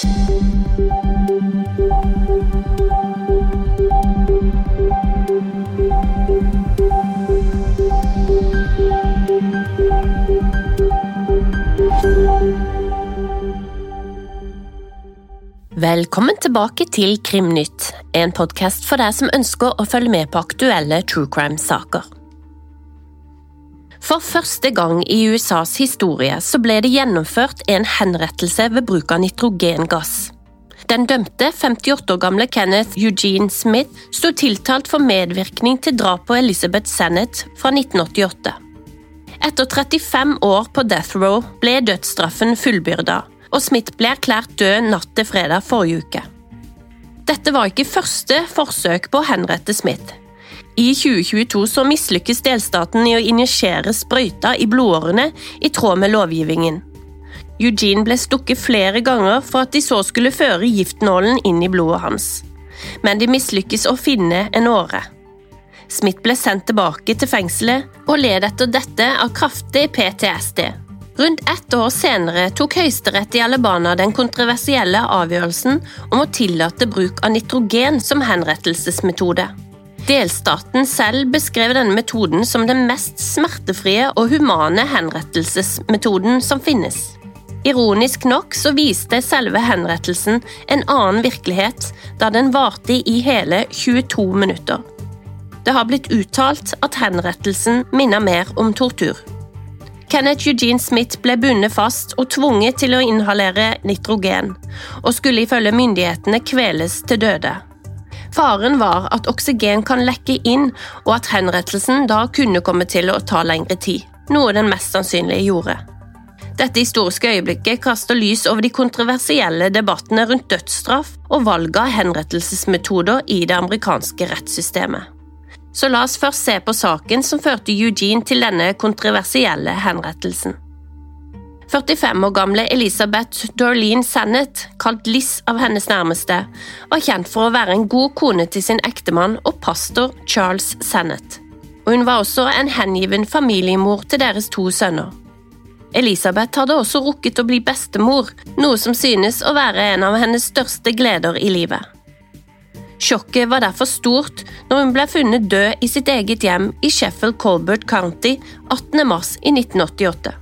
Velkommen tilbake til Krimnytt, en podkast for deg som ønsker å følge med på aktuelle true crime-saker. For første gang i USAs historie så ble det gjennomført en henrettelse ved bruk av nitrogengass. Den dømte 58 år gamle Kenneth Eugene Smith sto tiltalt for medvirkning til drapet på Elizabeth Sennett fra 1988. Etter 35 år på death row ble dødsstraffen fullbyrda, og Smith ble erklært død natt til fredag forrige uke. Dette var ikke første forsøk på å henrette Smith. I 2022 så mislykkes delstaten i å injisere sprøyta i blodårene i tråd med lovgivningen. Eugene ble stukket flere ganger for at de så skulle føre giftnålen inn i blodet hans. Men de mislykkes å finne en åre. Smith ble sendt tilbake til fengselet og led etter dette av kraftig PTSD. Rundt ett år senere tok Høyesterett i Alabana den kontroversielle avgjørelsen om å tillate bruk av nitrogen som henrettelsesmetode. Delstaten selv beskrev denne metoden som den mest smertefrie og humane henrettelsesmetoden som finnes. Ironisk nok så viste selve henrettelsen en annen virkelighet, da den varte i hele 22 minutter. Det har blitt uttalt at henrettelsen minner mer om tortur. Kenneth Eugene Smith ble bundet fast og tvunget til å inhalere nitrogen, og skulle ifølge myndighetene kveles til døde. Faren var at oksygen kan lekke inn, og at henrettelsen da kunne komme til å ta lengre tid, noe den mest sannsynlig gjorde. Dette historiske øyeblikket kaster lys over de kontroversielle debattene rundt dødsstraff og valget av henrettelsesmetoder i det amerikanske rettssystemet. Så la oss først se på saken som førte Eugene til denne kontroversielle henrettelsen. 45 år gamle Elisabeth Dorleen Sennett, kalt Liz av hennes nærmeste, var kjent for å være en god kone til sin ektemann og pastor Charles Sennett. Og hun var også en hengiven familiemor til deres to sønner. Elisabeth hadde også rukket å bli bestemor, noe som synes å være en av hennes største gleder i livet. Sjokket var derfor stort når hun ble funnet død i sitt eget hjem i Sheffield Colbert County 18. mars i 1988.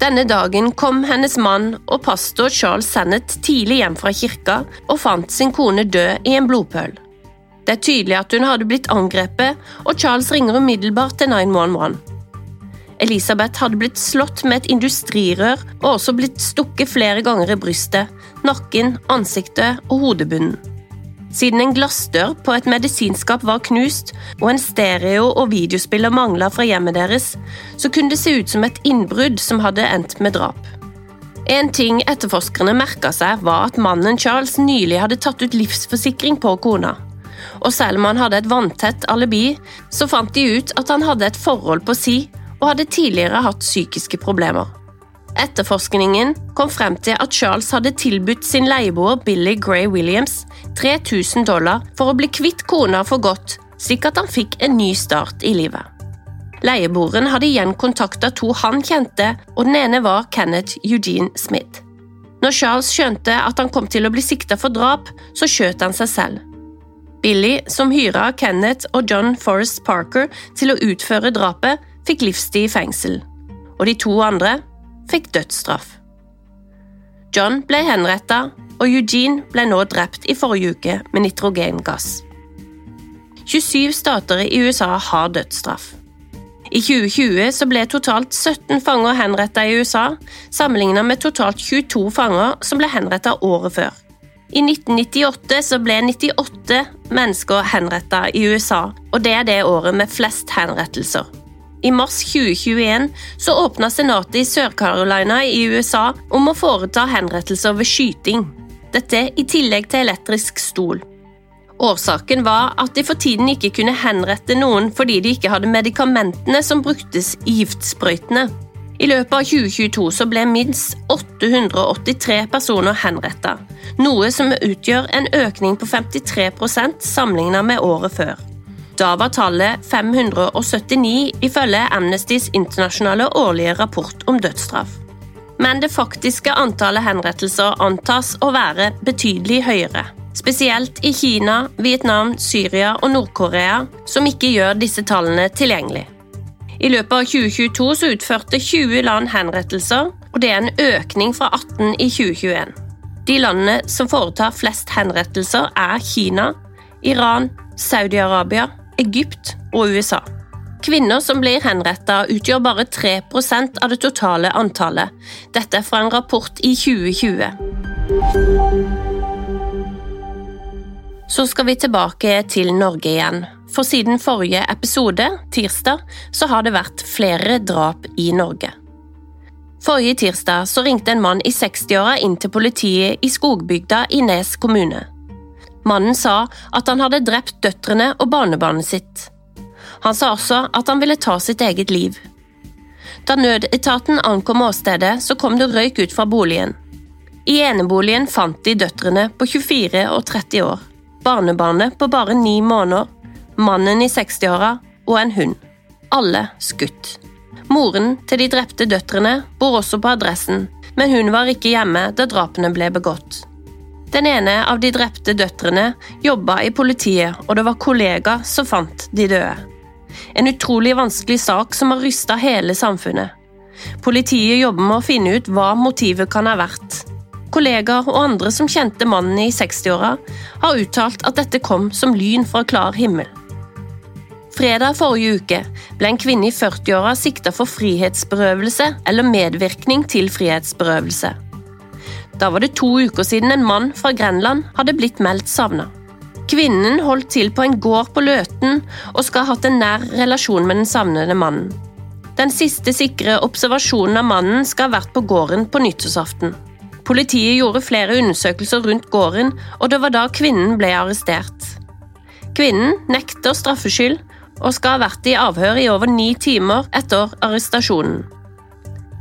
Denne dagen kom hennes mann og pastor Charles Sennett tidlig hjem fra kirka og fant sin kone død i en blodpøl. Det er tydelig at hun hadde blitt angrepet, og Charles ringer umiddelbart til 911. Elisabeth hadde blitt slått med et industrirør og også blitt stukket flere ganger i brystet, nakken, ansiktet og hodebunnen. Siden en glassdør på et medisinskap var knust, og en stereo- og videospiller mangla fra hjemmet deres, så kunne det se ut som et innbrudd som hadde endt med drap. En ting etterforskerne merka seg, var at mannen Charles nylig hadde tatt ut livsforsikring på kona. Og selv om han hadde et vanntett alibi, så fant de ut at han hadde et forhold på si, og hadde tidligere hatt psykiske problemer. Etterforskningen kom frem til at Charles hadde tilbudt sin leieboer Billy Gray Williams 3000 dollar for å bli kvitt kona for godt, slik at han fikk en ny start i livet. Leieboeren hadde igjen kontakta to han kjente, og den ene var Kenneth Eugene Smith. Når Charles skjønte at han kom til å bli sikta for drap, så skjøt han seg selv. Billy, som hyra Kenneth og John Forrest Parker til å utføre drapet, fikk livstid i fengsel. Og de to andre fikk dødsstraff. John ble henretta, og Eugene ble nå drept i forrige uke med nitrogengass. 27 stater i USA har dødsstraff. I 2020 så ble totalt 17 fanger henretta i USA, sammenlignet med totalt 22 fanger som ble henretta året før. I 1998 så ble 98 mennesker henretta i USA, og det er det året med flest henrettelser. I mars 2021 så åpna senatet i Sør-Carolina i USA om å foreta henrettelser ved skyting. Dette i tillegg til elektrisk stol. Årsaken var at de for tiden ikke kunne henrette noen fordi de ikke hadde medikamentene som bruktes i giftsprøytene. I løpet av 2022 så ble minst 883 personer henretta, noe som utgjør en økning på 53% sammenlignet med året før. Da var tallet 579 ifølge Amnestys internasjonale årlige rapport om dødsstraff. Men det faktiske antallet henrettelser antas å være betydelig høyere. Spesielt i Kina, Vietnam, Syria og Nord-Korea, som ikke gjør disse tallene tilgjengelig. I løpet av 2022 så utførte 20 land henrettelser, og det er en økning fra 18 i 2021. De landene som foretar flest henrettelser, er Kina, Iran, Saudi-Arabia, Egypt og USA. Kvinner som blir henretta, utgjør bare 3% av det totale antallet. Dette er fra en rapport i 2020. Så skal vi tilbake til Norge igjen. For siden forrige episode, tirsdag, så har det vært flere drap i Norge. Forrige tirsdag så ringte en mann i 60-åra inn til politiet i skogbygda i Nes kommune. Mannen sa at han hadde drept døtrene og barnebarnet sitt. Han sa også at han ville ta sitt eget liv. Da nødetaten ankom åstedet, så kom det røyk ut fra boligen. I eneboligen fant de døtrene på 24 og 30 år, barnebarnet på bare ni måneder, mannen i 60-åra og en hund. Alle skutt. Moren til de drepte døtrene bor også på adressen, men hun var ikke hjemme da drapene ble begått. Den ene av de drepte døtrene jobba i politiet, og det var kollega som fant de døde. En utrolig vanskelig sak som har rysta hele samfunnet. Politiet jobber med å finne ut hva motivet kan ha vært. Kollegaer og andre som kjente mannen i 60-åra, har uttalt at dette kom som lyn fra klar himmel. Fredag forrige uke ble en kvinne i 40-åra sikta for frihetsberøvelse eller medvirkning til frihetsberøvelse. Da var det to uker siden en mann fra Grenland hadde blitt meldt savna. Kvinnen holdt til på en gård på Løten og skal ha hatt en nær relasjon med den savnede mannen. Den siste sikre observasjonen av mannen skal ha vært på gården på nyttårsaften. Politiet gjorde flere undersøkelser rundt gården, og det var da kvinnen ble arrestert. Kvinnen nekter straffskyld og skal ha vært i avhør i over ni timer etter arrestasjonen.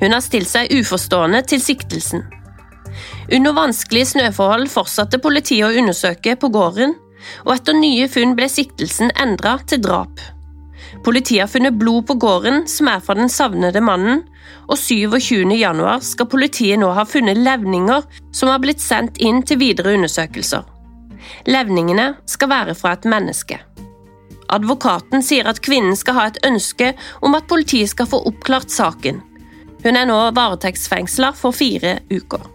Hun har stilt seg uforstående til siktelsen. Under vanskelige snøforhold fortsatte politiet å undersøke på gården, og etter nye funn ble siktelsen endra til drap. Politiet har funnet blod på gården som er fra den savnede mannen, og 27. januar skal politiet nå ha funnet levninger som har blitt sendt inn til videre undersøkelser. Levningene skal være fra et menneske. Advokaten sier at kvinnen skal ha et ønske om at politiet skal få oppklart saken. Hun er nå varetektsfengsla for fire uker.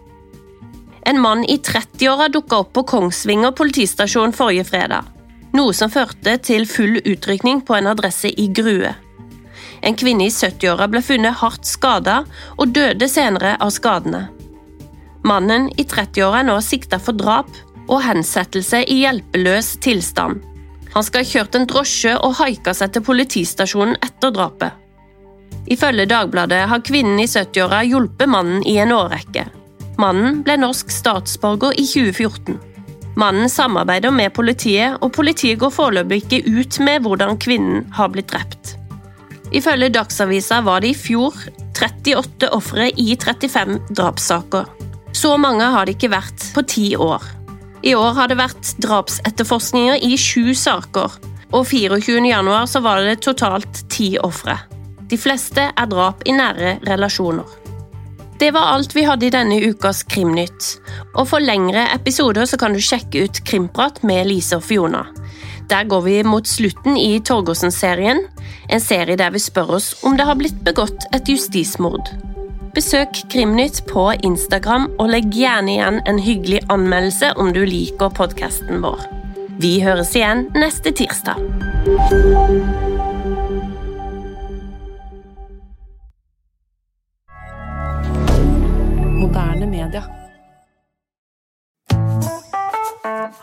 En mann i 30-åra dukka opp på Kongsvinger politistasjon forrige fredag, noe som førte til full utrykning på en adresse i Grue. En kvinne i 70-åra ble funnet hardt skada og døde senere av skadene. Mannen i 30-åra er nå sikta for drap og hensettelse i hjelpeløs tilstand. Han skal ha kjørt en drosje og haika seg til politistasjonen etter drapet. Ifølge Dagbladet har kvinnen i 70-åra hjulpet mannen i en årrekke. Mannen ble norsk statsborger i 2014. Mannen samarbeider med politiet, og politiet går foreløpig ikke ut med hvordan kvinnen har blitt drept. Ifølge Dagsavisa var det i fjor 38 ofre i 35 drapssaker. Så mange har det ikke vært på ti år. I år har det vært drapsetterforskninger i sju saker, og 24.1 var det totalt ti ofre. De fleste er drap i nære relasjoner. Det var alt vi hadde i denne ukas Krimnytt. Og for lengre episoder så kan du sjekke ut Krimprat med Lise og Fiona. Der går vi mot slutten i Torgersen-serien, en serie der vi spør oss om det har blitt begått et justismord. Besøk Krimnytt på Instagram, og legg gjerne igjen en hyggelig anmeldelse om du liker podkasten vår. Vi høres igjen neste tirsdag.